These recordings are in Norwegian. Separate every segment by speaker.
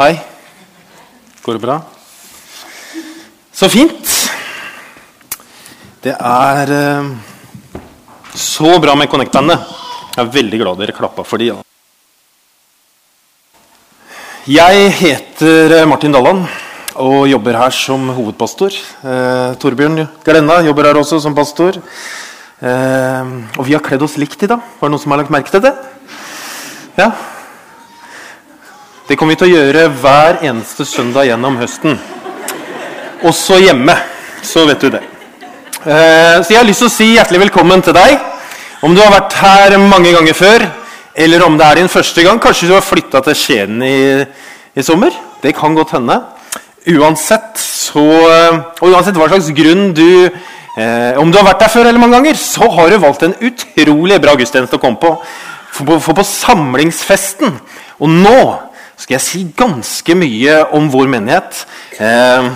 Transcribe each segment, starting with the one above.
Speaker 1: Hei. Går det bra? Så fint. Det er uh, så bra med Connect-bandet. Jeg er veldig glad dere klappa for de. Jeg heter eh, Martin Dalland og jobber her som hovedpastor. Uh, Torbjørn Glenna jobber her også som pastor. Uh, og vi har kledd oss likt i dag. Var det noen som har lagt merke til det? Ja. Det kommer vi til å gjøre hver eneste søndag gjennom høsten. Også hjemme. Så vet du det. Eh, så jeg har lyst til å si hjertelig velkommen til deg. Om du har vært her mange ganger før, eller om det er din første gang. Kanskje du har flytta til Skien i, i, sommer. Det kan godt hende. Uansett, så, og uansett hva slags grunn du eh, Om du har vært der før eller mange ganger, så har du valgt en utrolig bra gudstjeneste å komme på. For på, for på samlingsfesten Og nå skal jeg si ganske mye om vår menighet. Eh,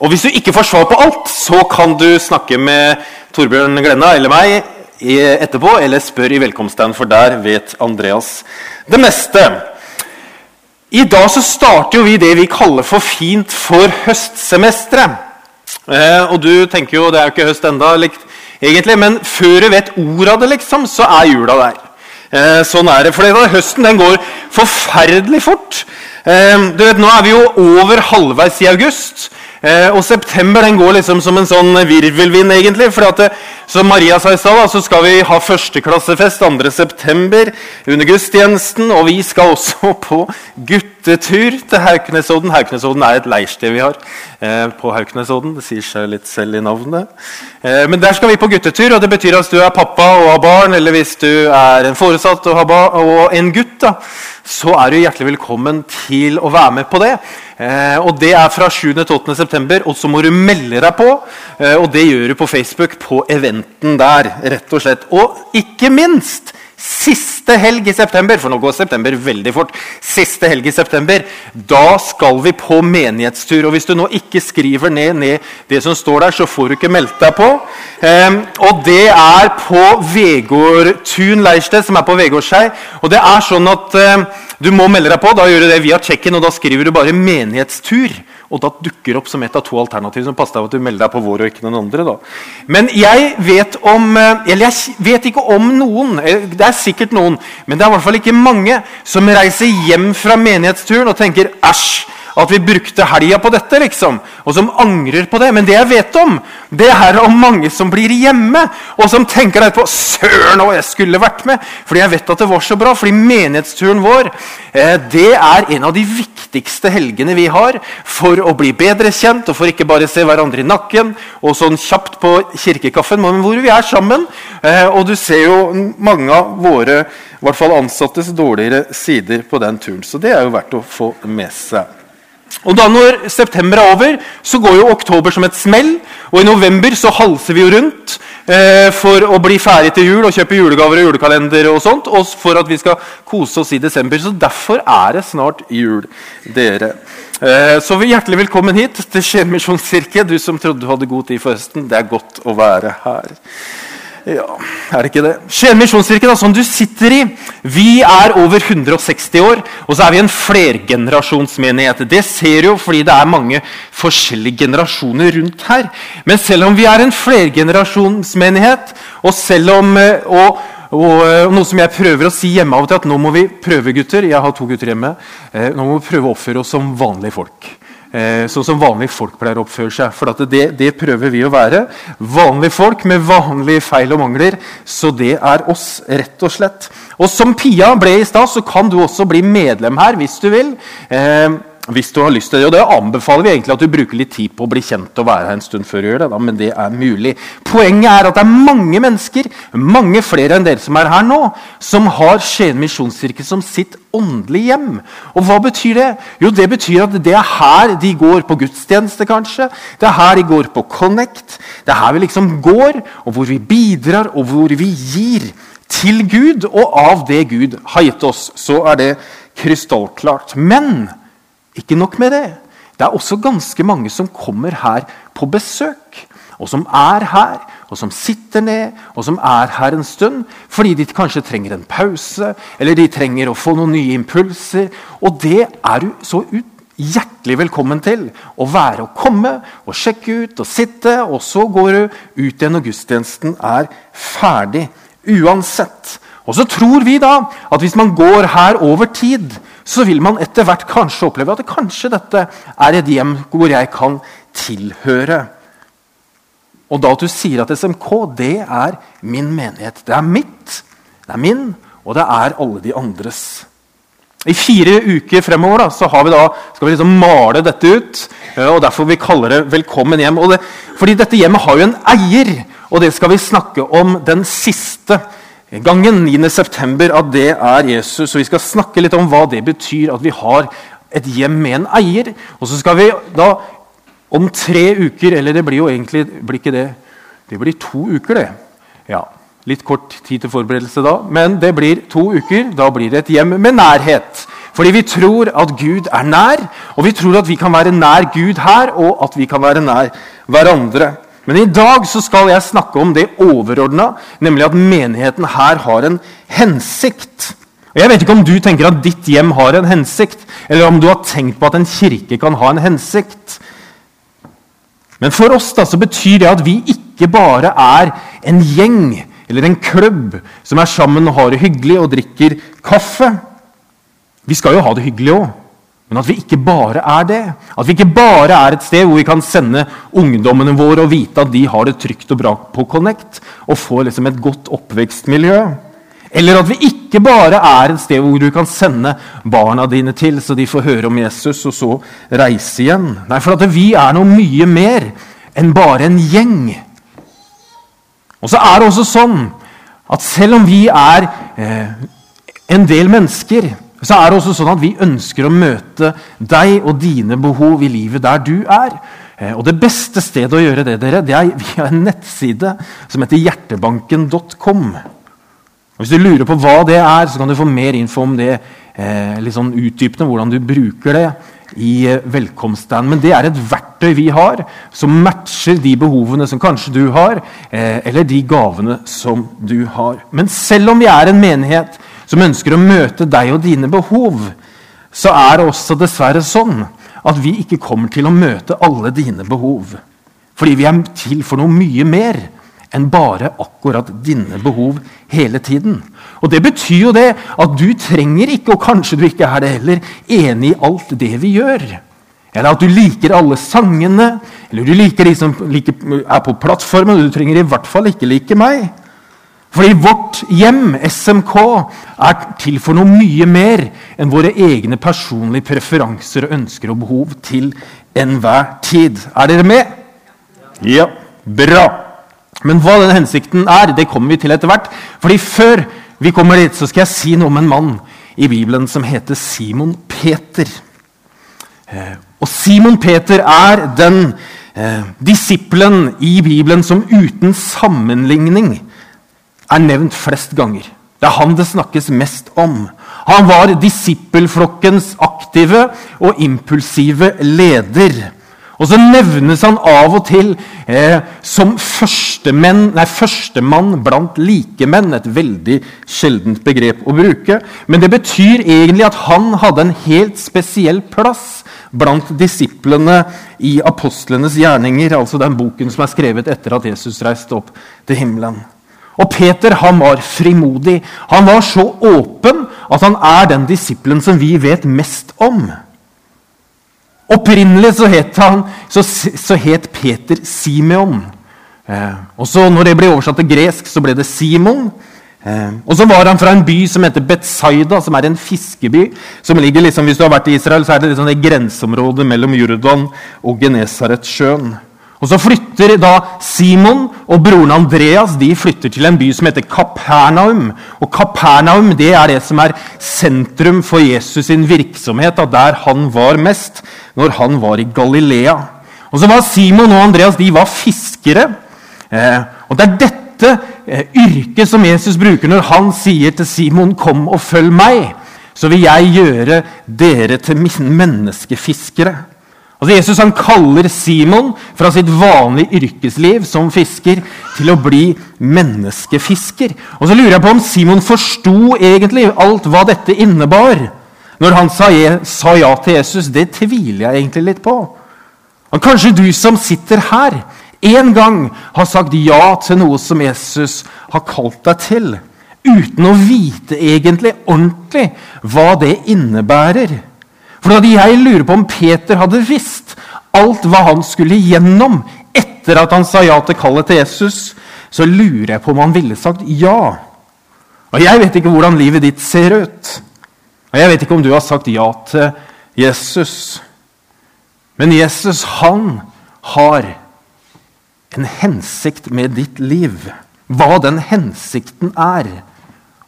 Speaker 1: og hvis du ikke får svar på alt, så kan du snakke med Torbjørn Glenna eller meg etterpå, eller spør i velkomststand, for der vet Andreas det meste. I dag så starter jo vi det vi kaller for fint for høstsemesteret. Eh, og du tenker jo det er jo ikke høst enda, men før du vet ordet av det, liksom, så er jula der. Eh, sånn er det. For det, høsten den går forferdelig fort. Eh, du vet, Nå er vi jo over halvveis i august. Eh, og september den går liksom som en sånn virvelvind, egentlig. for det, Som Maria sa i stad, så skal vi ha førsteklassefest 2.9. under gudstjenesten. Og vi skal også på guttetur til Hauknesodden. Hauknesodden er et leirsted vi har eh, på Hauknesodden. Det sier seg litt selv i navnet. Eh, men der skal vi på guttetur, og det betyr at hvis du er pappa og har barn, eller hvis du er en foresatt og, og en gutt, da, så er du hjertelig velkommen til å være med på det. Eh, og Det er fra 7. til 8. september, og så må du melde deg på. Eh, og det gjør du på Facebook, på eventen der. rett Og slett. Og ikke minst siste helg i september, for nå går september veldig fort, siste helg i september, da skal vi på menighetstur. Og Hvis du nå ikke skriver ned, ned det som står der, så får du ikke meldt deg på. Um, og det er på Vegårtun leirsted, som er på Vegårshei. Og det er sånn at um, du må melde deg på. Da gjør du det via check-in, og da skriver du bare 'menighetstur'. Og da dukker opp som et av to alternativer. som passer av at du melder deg på vår og ikke den andre. Da. Men jeg vet om eh, Eller jeg vet ikke om noen, eh, det er sikkert noen, men det er i hvert fall ikke mange som reiser hjem fra menighetsturen og tenker 'æsj' at vi brukte helga på dette, liksom, og som angrer på det. Men det jeg vet om, det er om mange som blir hjemme, og som tenker etterpå 'Søren, hva jeg skulle vært med!' Fordi jeg vet at det var så bra. Fordi menighetsturen vår eh, det er en av de viktigste helgene vi har for å bli bedre kjent, og for ikke bare se hverandre i nakken og sånn kjapt på kirkekaffen, men hvor vi er sammen. Eh, og du ser jo mange av våre i hvert fall ansattes dårligere sider på den turen. Så det er jo verdt å få med seg. Og da når september er over, så går jo oktober som et smell. Og i november så halser vi jo rundt eh, for å bli ferdig til jul og kjøpe julegaver og julekalender. Og sånt, og for at vi skal kose oss i desember. Så derfor er det snart jul, dere. Eh, så hjertelig velkommen hit til Skien misjonskirke. Du som trodde du hadde god tid for høsten. Det er godt å være her. Ja, er det ikke det? Skien misjonskirke, som du sitter i, vi er over 160 år, og så er vi en flergenerasjonsmenighet. Det ser jo fordi det er mange forskjellige generasjoner rundt her. Men selv om vi er en flergenerasjonsmenighet, og selv om eh, og, og, eh, noe som jeg prøver å si hjemme av og til, at nå må vi prøve, gutter. Jeg har to gutter hjemme. Eh, nå må vi prøve å oppføre oss som vanlige folk sånn som vanlige folk pleier å oppføre seg. For det, det, prøver vi å være. Vanlige folk med vanlige feil og mangler. Så det er oss, rett og slett. Og som Pia ble i stad, så kan du også bli medlem her hvis du vil. Eh, hvis du har lyst til det. Og det anbefaler vi egentlig at du bruker litt tid på å bli kjent og være her en stund før du gjør det. Da, men det er mulig. Poenget er at det er mange mennesker, mange flere enn dere som er her nå, som har Skien misjonskirke som sitt åndelige hjem. Og hva betyr det? Jo, det betyr at det er her de går på gudstjeneste, kanskje. Det er her de går på Connect. Det er her vi liksom går, og hvor vi bidrar, og hvor vi gir til Gud. Og av det Gud har gitt oss, så er det krystallklart. Men ikke nok med det. Det er også ganske mange som kommer her på besøk. Og som er her, og som sitter ned, og som er her en stund. Fordi de kanskje trenger en pause, eller de trenger å få noen nye impulser. Og det er du så ut hjertelig velkommen til å være og komme og sjekke ut og sitte, og så går du ut igjen når gudstjenesten er ferdig. Uansett. Og så tror vi da at hvis man går her over tid, så vil man etter hvert kanskje oppleve at kanskje dette er et hjem hvor jeg kan tilhøre. Og da at du sier at SMK det er min menighet. Det er mitt, det er min, og det er alle de andres. I fire uker fremover da, så vi da, skal vi liksom male dette ut. og Derfor vi kaller det 'Velkommen hjem'. Det, fordi dette hjemmet har jo en eier, og det skal vi snakke om den siste gangen. 9.9. At det er Jesus. Og Vi skal snakke litt om hva det betyr at vi har et hjem med en eier. Og så skal vi da om tre uker Eller det blir jo egentlig blir ikke det, det blir to uker, det. Ja, Litt kort tid til forberedelse da, men det blir to uker. Da blir det et hjem med nærhet. Fordi vi tror at Gud er nær, og vi tror at vi kan være nær Gud her, og at vi kan være nær hverandre. Men i dag så skal jeg snakke om det overordna, nemlig at menigheten her har en hensikt. Og Jeg vet ikke om du tenker at ditt hjem har en hensikt, eller om du har tenkt på at en kirke kan ha en hensikt. Men for oss da så betyr det at vi ikke bare er en gjeng eller en klubb som er sammen og har det hyggelig og drikker kaffe. Vi skal jo ha det hyggelig òg, men at vi ikke bare er det. At vi ikke bare er et sted hvor vi kan sende ungdommene våre og vite at de har det trygt og bra på Connect og får liksom et godt oppvekstmiljø. Eller at vi ikke bare er et sted hvor du kan sende barna dine til, så de får høre om Jesus og så reise igjen. Nei, for at vi er noe mye mer enn bare en gjeng. Og så er det også sånn at selv om vi er eh, en del mennesker, så er det også sånn at vi ønsker å møte deg og dine behov i livet der du er. Eh, og Det beste stedet å gjøre det dere, det er via en nettside som heter hjertebanken.com. Hvis du lurer på hva det er, så kan du få mer info om det eh, litt sånn utdypende, hvordan du bruker det i eh, velkomststand. Men det er et verktøy vi har, som matcher de behovene som kanskje du har, eller de gavene som du har. Men selv om vi er en menighet som ønsker å møte deg og dine behov, så er det også dessverre sånn at vi ikke kommer til å møte alle dine behov. Fordi vi er til for noe mye mer enn bare akkurat dine behov hele tiden. Og Det betyr jo det at du trenger ikke, og kanskje du ikke er det heller, enig i alt det vi gjør. Eller at du liker alle sangene, eller du liker de som er på plattformen. og Du trenger i hvert fall ikke like meg. Fordi vårt hjem, SMK, er til for noe mye mer enn våre egne personlige preferanser og ønsker og behov til enhver tid. Er dere med? Ja. Bra. Men hva den hensikten er, det kommer vi til etter hvert. Fordi før vi kommer dit, så skal jeg si noe om en mann i Bibelen som heter Simon Peter. Eh, og Simon Peter er den eh, disippelen i Bibelen som uten sammenligning er nevnt flest ganger. Det er han det snakkes mest om. Han var disippelflokkens aktive og impulsive leder. Og så nevnes han av og til eh, som førstemann første blant likemenn. Et veldig sjeldent begrep å bruke. Men det betyr egentlig at han hadde en helt spesiell plass blant disiplene i apostlenes gjerninger, altså den boken som er skrevet etter at Jesus reiste opp til himmelen. Og Peter han var frimodig. Han var så åpen at han er den disippelen som vi vet mest om. Opprinnelig så het, han, så, så het Peter Simeon. Eh, og så når det ble oversatt til gresk, så ble det Simon. Eh, og så var han fra en by som heter Betzaida, som er en fiskeby. som ligger liksom, Hvis du har vært i Israel, så er det liksom det grenseområdet mellom Jordan og Genesaretsjøen. Og Så flytter da Simon og broren Andreas de flytter til en by som heter Kapernaum. Og Kapernaum det er det som er sentrum for Jesus' sin virksomhet, da der han var mest når han var i Galilea. Og så var Simon og Andreas de var fiskere. Eh, og Det er dette eh, yrket som Jesus bruker når han sier til Simon 'Kom og følg meg', så vil jeg gjøre dere til menneskefiskere. Altså Jesus han kaller Simon fra sitt vanlige yrkesliv som fisker til å bli menneskefisker. Og så lurer jeg på om Simon forsto egentlig alt hva dette innebar. når han sa, ja til Jesus, det tviler jeg egentlig litt på. Og kanskje du som sitter her, en gang har sagt ja til noe som Jesus har kalt deg til, uten å vite egentlig ordentlig hva det innebærer. For da jeg lurer på om Peter hadde visst alt hva han skulle gjennom etter at han sa ja til kallet til Jesus, så lurer jeg på om han ville sagt ja. Og jeg vet ikke hvordan livet ditt ser ut. Og jeg vet ikke om du har sagt ja til Jesus. Men Jesus, han har en hensikt med ditt liv. Hva den hensikten er,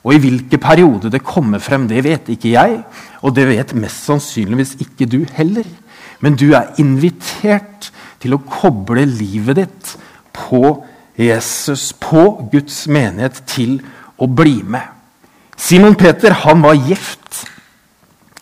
Speaker 1: og i hvilken periode det kommer frem, det vet ikke jeg. Og det vet mest sannsynligvis ikke du heller. Men du er invitert til å koble livet ditt på Jesus, på Guds menighet, til å bli med. Simon Peter han var gift.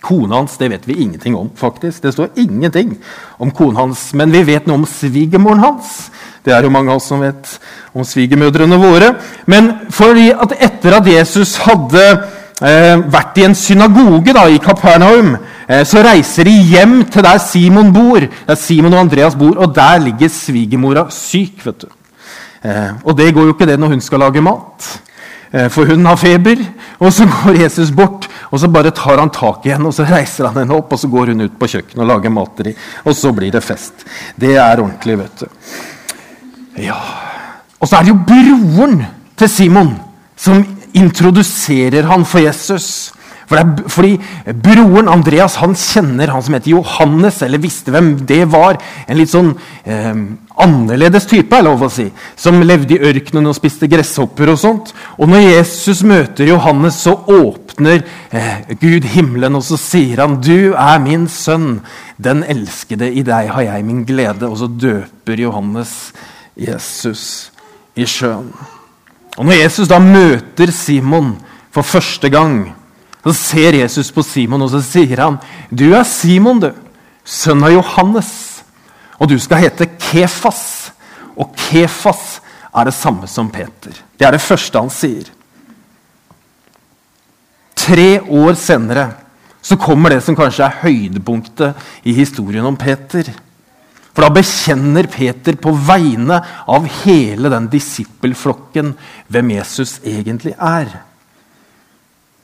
Speaker 1: Kona hans det vet vi ingenting om. faktisk. Det står ingenting om kona hans, men vi vet noe om svigermoren hans. Det er jo mange av oss som vet om svigermødrene våre. Men fordi at etter at Jesus hadde eh, vært i en synagoge da, i Kapernaum, eh, så reiser de hjem til der Simon bor. Der Simon og Andreas bor, og der ligger svigermora syk. vet du. Eh, og det går jo ikke det når hun skal lage mat. Eh, for hun har feber. Og så går Jesus bort, og så bare tar han tak i henne og så reiser han henne opp, og så går hun ut på kjøkkenet og lager mat til dem. Og så blir det fest. Det er ordentlig, vet du. Ja. Og så er det jo broren til Simon som introduserer han for Jesus. For er, fordi Broren Andreas han kjenner han som heter Johannes, eller visste hvem det var. En litt sånn eh, annerledes type, er lov å si, som levde i ørkenen og spiste gresshopper. Og sånt. Og når Jesus møter Johannes, så åpner eh, Gud himmelen, og så sier han, 'Du er min sønn, den elskede. I deg har jeg min glede.' Og så døper Johannes Jesus i sjøen. Og når Jesus da møter Simon for første gang så ser Jesus på Simon og så sier han, 'Du er Simon, du, sønn av Johannes.' 'Og du skal hete Kefas.' Og Kefas er det samme som Peter. Det er det første han sier. Tre år senere så kommer det som kanskje er høydepunktet i historien om Peter. For da bekjenner Peter på vegne av hele den disippelflokken hvem Jesus egentlig er.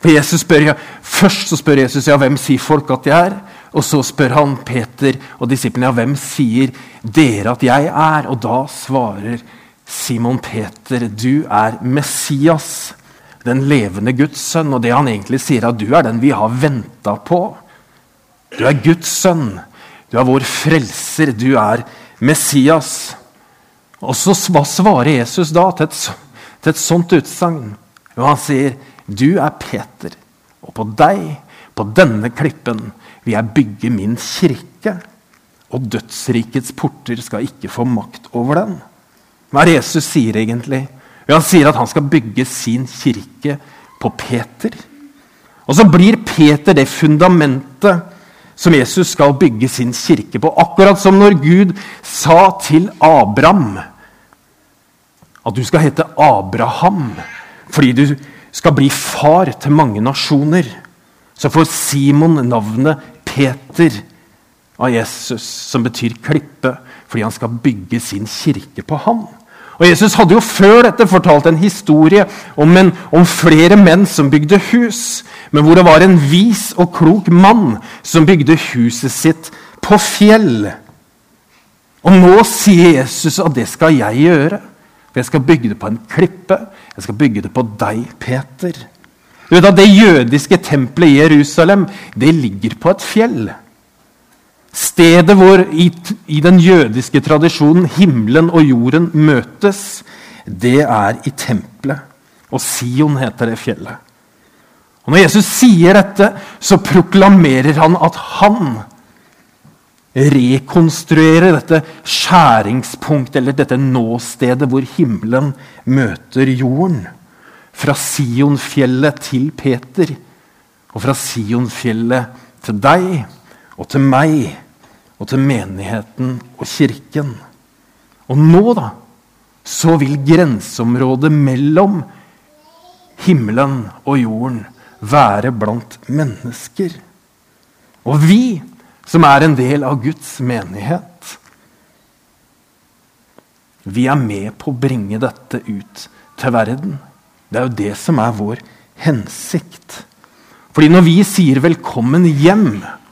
Speaker 1: For Jesus spør, ja, Først så spør Jesus ja, hvem sier folk at jeg er. Og så spør han Peter og disiplene ja, hvem sier dere at jeg er. Og da svarer Simon Peter, du er Messias, den levende Guds sønn. Og det han egentlig sier, at du er den vi har venta på. Du er Guds sønn. Du er vår frelser. Du er Messias. Og så hva svarer Jesus da til et, til et sånt utsagn? Jo, han sier du er Peter, og på deg, på denne klippen, vil jeg bygge min kirke. Og dødsrikets porter skal ikke få makt over den. Hva er Jesus sier egentlig? Han sier at han skal bygge sin kirke på Peter. Og så blir Peter det fundamentet som Jesus skal bygge sin kirke på. Akkurat som når Gud sa til Abraham at du skal hete Abraham fordi du skal bli far til mange nasjoner, så får Simon navnet Peter av Jesus, som betyr klippe, fordi han skal bygge sin kirke på ham. Og Jesus hadde jo før dette fortalt en historie om, en, om, flere menn som bygde hus, men hvor det var en vis og klok mann som bygde huset sitt på fjell. Og nå sier Jesus at det skal jeg gjøre. For jeg skal bygge det på en klippe. Jeg skal bygge det på deg, Peter. Du vet at Det jødiske tempelet i Jerusalem det ligger på et fjell. Stedet hvor i, i den jødiske tradisjonen himmelen og jorden møtes, det er i tempelet. Og Sion heter det fjellet. Og Når Jesus sier dette, så proklamerer han at han rekonstruerer dette skjæringspunktet, eller dette nåstedet hvor himmelen møter jorden. Fra Sionfjellet til Peter, og fra Sionfjellet til deg og til meg og til menigheten og kirken. Og nå, da, så vil grenseområdet mellom himmelen og jorden være blant mennesker. Og vi, som er en del av Guds menighet, vi er med på å bringe dette ut til verden. Det er jo det som er vår hensikt. Fordi når vi sier 'velkommen hjem'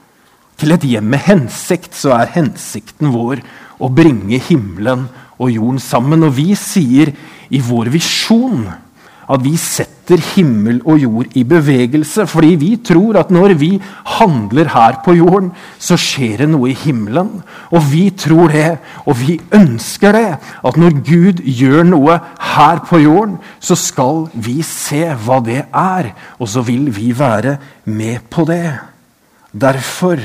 Speaker 1: til et hjem med hensikt, så er hensikten vår å bringe himmelen og jorden sammen. Og vi sier i vår visjon at vi setter himmel og jord i bevegelse. Fordi vi tror at når vi handler her på jorden, så skjer det noe i himmelen. Og vi tror det, og vi ønsker det, at når Gud gjør noe her på jorden, så skal vi se hva det er, og så vil vi være med på det. Derfor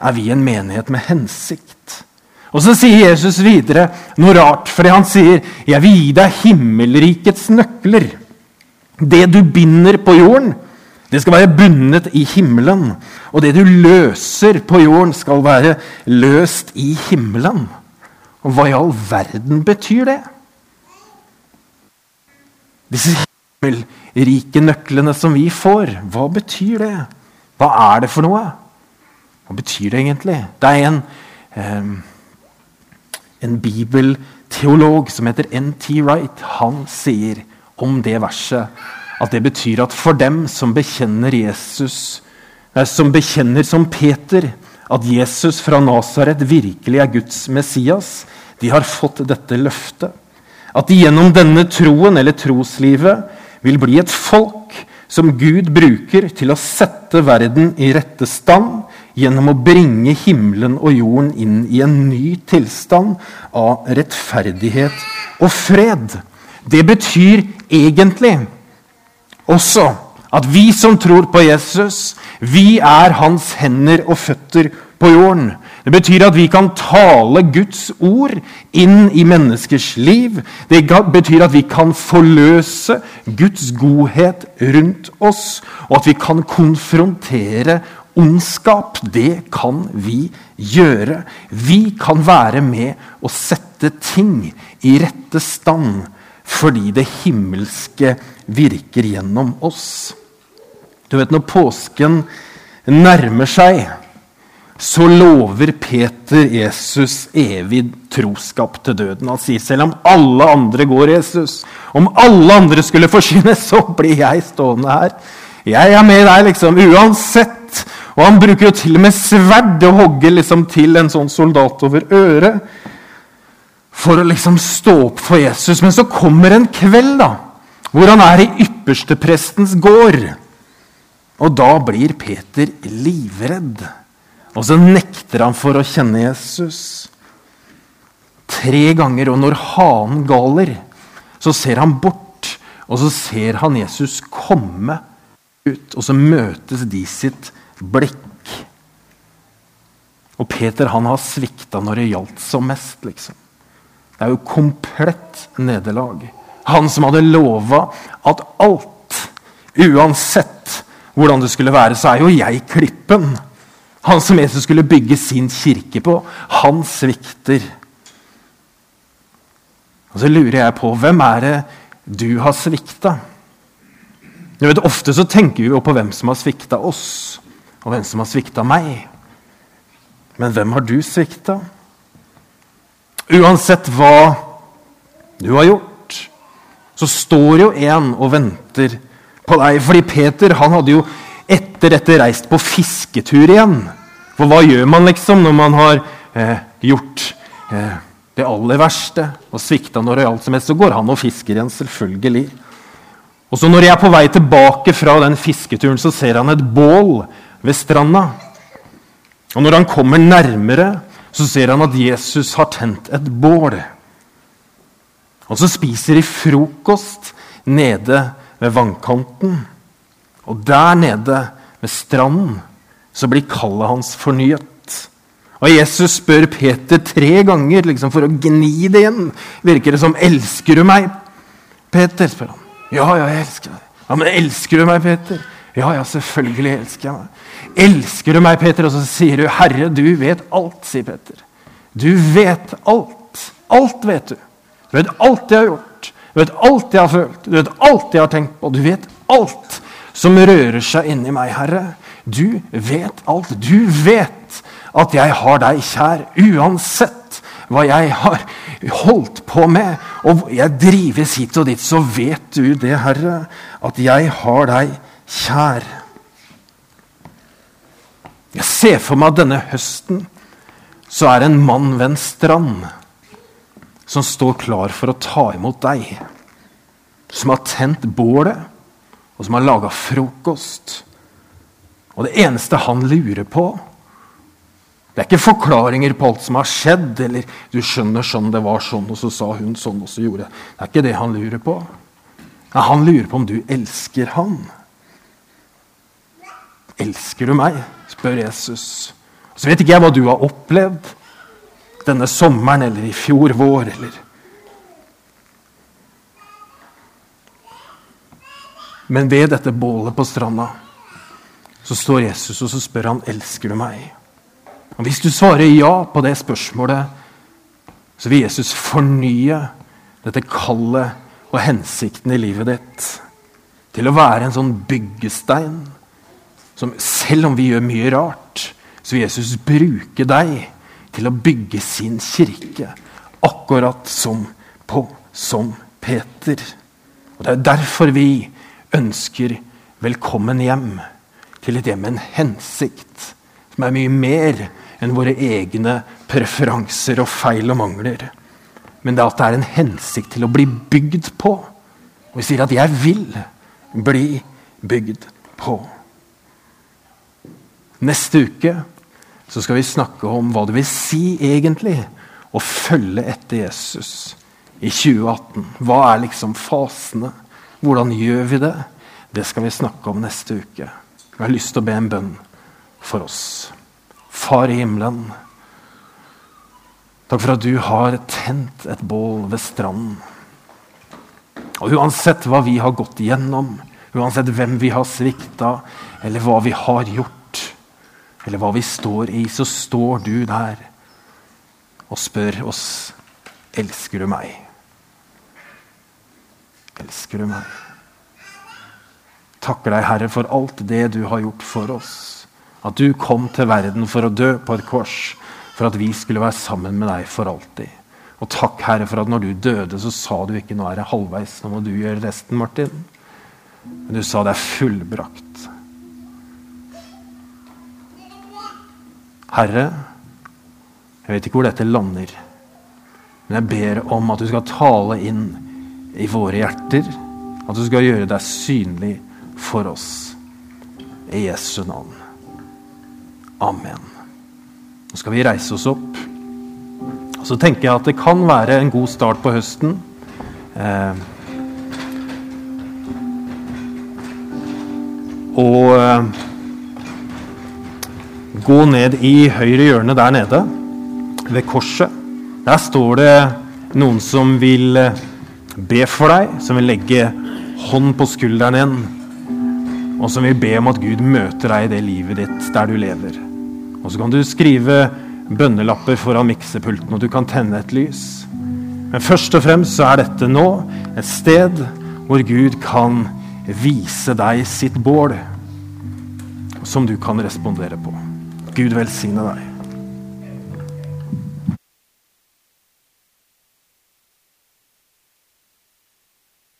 Speaker 1: er vi en menighet med hensikt. Og Så sier Jesus videre noe rart, fordi han sier, 'Jeg vil gi deg himmelrikets nøkler'. Det du binder på jorden, det skal være bundet i himmelen. Og det du løser på jorden, skal være løst i himmelen. Og hva i all verden betyr det? Disse himmelrike nøklene som vi får, hva betyr det? Hva er det for noe? Hva betyr det egentlig? Det er en eh, en bibelteolog som heter N.T. Wright, han sier om det verset at det betyr at for dem som bekjenner Jesus, som bekjenner som Peter at Jesus fra Nasaret virkelig er Guds Messias, de har fått dette løftet. At de gjennom denne troen eller troslivet vil bli et folk som Gud bruker til å sette verden i rette stand gjennom å bringe himmelen og jorden inn i en ny tilstand av rettferdighet og fred. Det betyr egentlig også at vi som tror på Jesus, vi er hans hender og føtter på jorden. Det betyr at vi kan tale Guds ord inn i menneskers liv. Det betyr at vi kan forløse Guds godhet rundt oss, og at vi kan konfrontere ondskap. Det kan vi gjøre. Vi kan være med å sette ting i rette stand fordi det himmelske virker gjennom oss. Du vet, når påsken nærmer seg så lover Peter Jesus evig troskap til døden. Han sier selv om alle andre går Jesus, om alle andre skulle forsynes, så blir jeg stående her. Jeg er med deg, liksom, uansett. Og han bruker jo til og med sverd og hogger liksom til en sånn soldat over øret. For å liksom stå opp for Jesus. Men så kommer en kveld da, hvor han er i yppersteprestens gård. Og da blir Peter livredd. Og så nekter han for å kjenne Jesus. Tre ganger, og når hanen galer, så ser han bort, og så ser han Jesus komme ut, og så møtes de sitt blikk. Og Peter han har svikta når det gjaldt som mest. liksom. Det er jo komplett nederlag. Han som hadde lova at alt, uansett hvordan det skulle være, så er jo jeg klippen. Han som Jesus skulle bygge sin kirke på, han svikter. Og Så lurer jeg på hvem er det du har svikta? Ofte så tenker vi jo på hvem som har svikta oss, og hvem som har svikta meg. Men hvem har du svikta? Uansett hva du har gjort, så står jo en og venter på deg. Fordi Peter han hadde jo etter dette reist på fisketur igjen. For hva gjør man liksom når man har eh, gjort eh, det aller verste og svikta når det gjaldt som helst? Så går han og fisker igjen, selvfølgelig. Og så Når jeg er på vei tilbake fra den fisketuren, så ser han et bål ved stranda. Og når han kommer nærmere, så ser han at Jesus har tent et bål. Og så spiser de frokost nede ved vannkanten. Og der nede ved stranden så blir kallet hans fornyet. Og Jesus spør Peter tre ganger liksom for å gni det igjen. Virker det som 'Elsker du meg?' Peter spør han. 'Ja, ja, jeg elsker deg.' 'Ja, Men elsker du meg, Peter?' 'Ja, ja, selvfølgelig elsker jeg meg.' 'Elsker du meg, Peter?' Og så sier du, 'Herre, du vet alt', sier Peter. 'Du vet alt. Alt vet du. Du vet alt jeg har gjort. Du vet alt jeg har følt. Du vet alt jeg har tenkt på. Du vet alt som rører seg inni meg, Herre. Du vet alt. Du vet at jeg har deg kjær uansett hva jeg har holdt på med. Og jeg drives hit og dit, så vet du det, Herre, at jeg har deg kjær. Jeg ser for meg at denne høsten så er det en mann ved en strand som står klar for å ta imot deg. Som har tent bålet, og som har laga frokost. Og det eneste han lurer på Det er ikke forklaringer på alt som har skjedd, eller 'du skjønner sånn, det var sånn, og så sa hun sånn, og så gjorde Det Det er ikke det han lurer på. Nei, han lurer på om du elsker han. Elsker du meg? Spør Jesus. Så vet ikke jeg hva du har opplevd denne sommeren eller i fjor vår. eller... Men ved dette bålet på stranda så står Jesus og så spør han, elsker du meg. Og Hvis du svarer ja på det spørsmålet, så vil Jesus fornye dette kallet og hensikten i livet ditt til å være en sånn byggestein som selv om vi gjør mye rart, så vil Jesus bruke deg til å bygge sin kirke, akkurat som på som Peter. Og Det er derfor vi ønsker velkommen hjem til et hjem med en hensikt som er mye mer enn våre egne preferanser og feil og mangler. Men det er at det er en hensikt til å bli bygd på. Og vi sier at 'jeg vil bli bygd på'. Neste uke så skal vi snakke om hva det vil si egentlig å følge etter Jesus i 2018. Hva er liksom fasene? Hvordan gjør vi det? Det skal vi snakke om neste uke. Jeg har lyst til å be en bønn for oss. Far i himmelen. Takk for at du har tent et bål ved stranden. Og uansett hva vi har gått igjennom, uansett hvem vi har svikta, eller hva vi har gjort, eller hva vi står i, så står du der og spør oss elsker du meg. Elsker du meg? takker deg, Herre, for alt det du har gjort for oss. At du kom til verden for å dø på et kors, for at vi skulle være sammen med deg for alltid. Og takk, Herre, for at når du døde, så sa du ikke 'nå er det halvveis', nå må du gjøre resten, Martin. Men du sa det er fullbrakt. Herre, jeg vet ikke hvor dette lander, men jeg ber om at du skal tale inn i våre hjerter. At du skal gjøre deg synlig for oss. I Jesu navn. Amen. Nå skal vi reise oss opp. Og så tenker jeg at det kan være en god start på høsten. Eh, og eh, gå ned i høyre hjørne der nede, ved korset. Der står det noen som vil eh, be for deg, som vil legge hånd på skulderen din og som vil be om at Gud møter deg i det livet ditt der du lever. Og så kan du skrive bønnelapper foran miksepulten, og du kan tenne et lys. Men først og fremst så er dette nå et sted hvor Gud kan vise deg sitt bål, som du kan respondere på. Gud velsigne deg.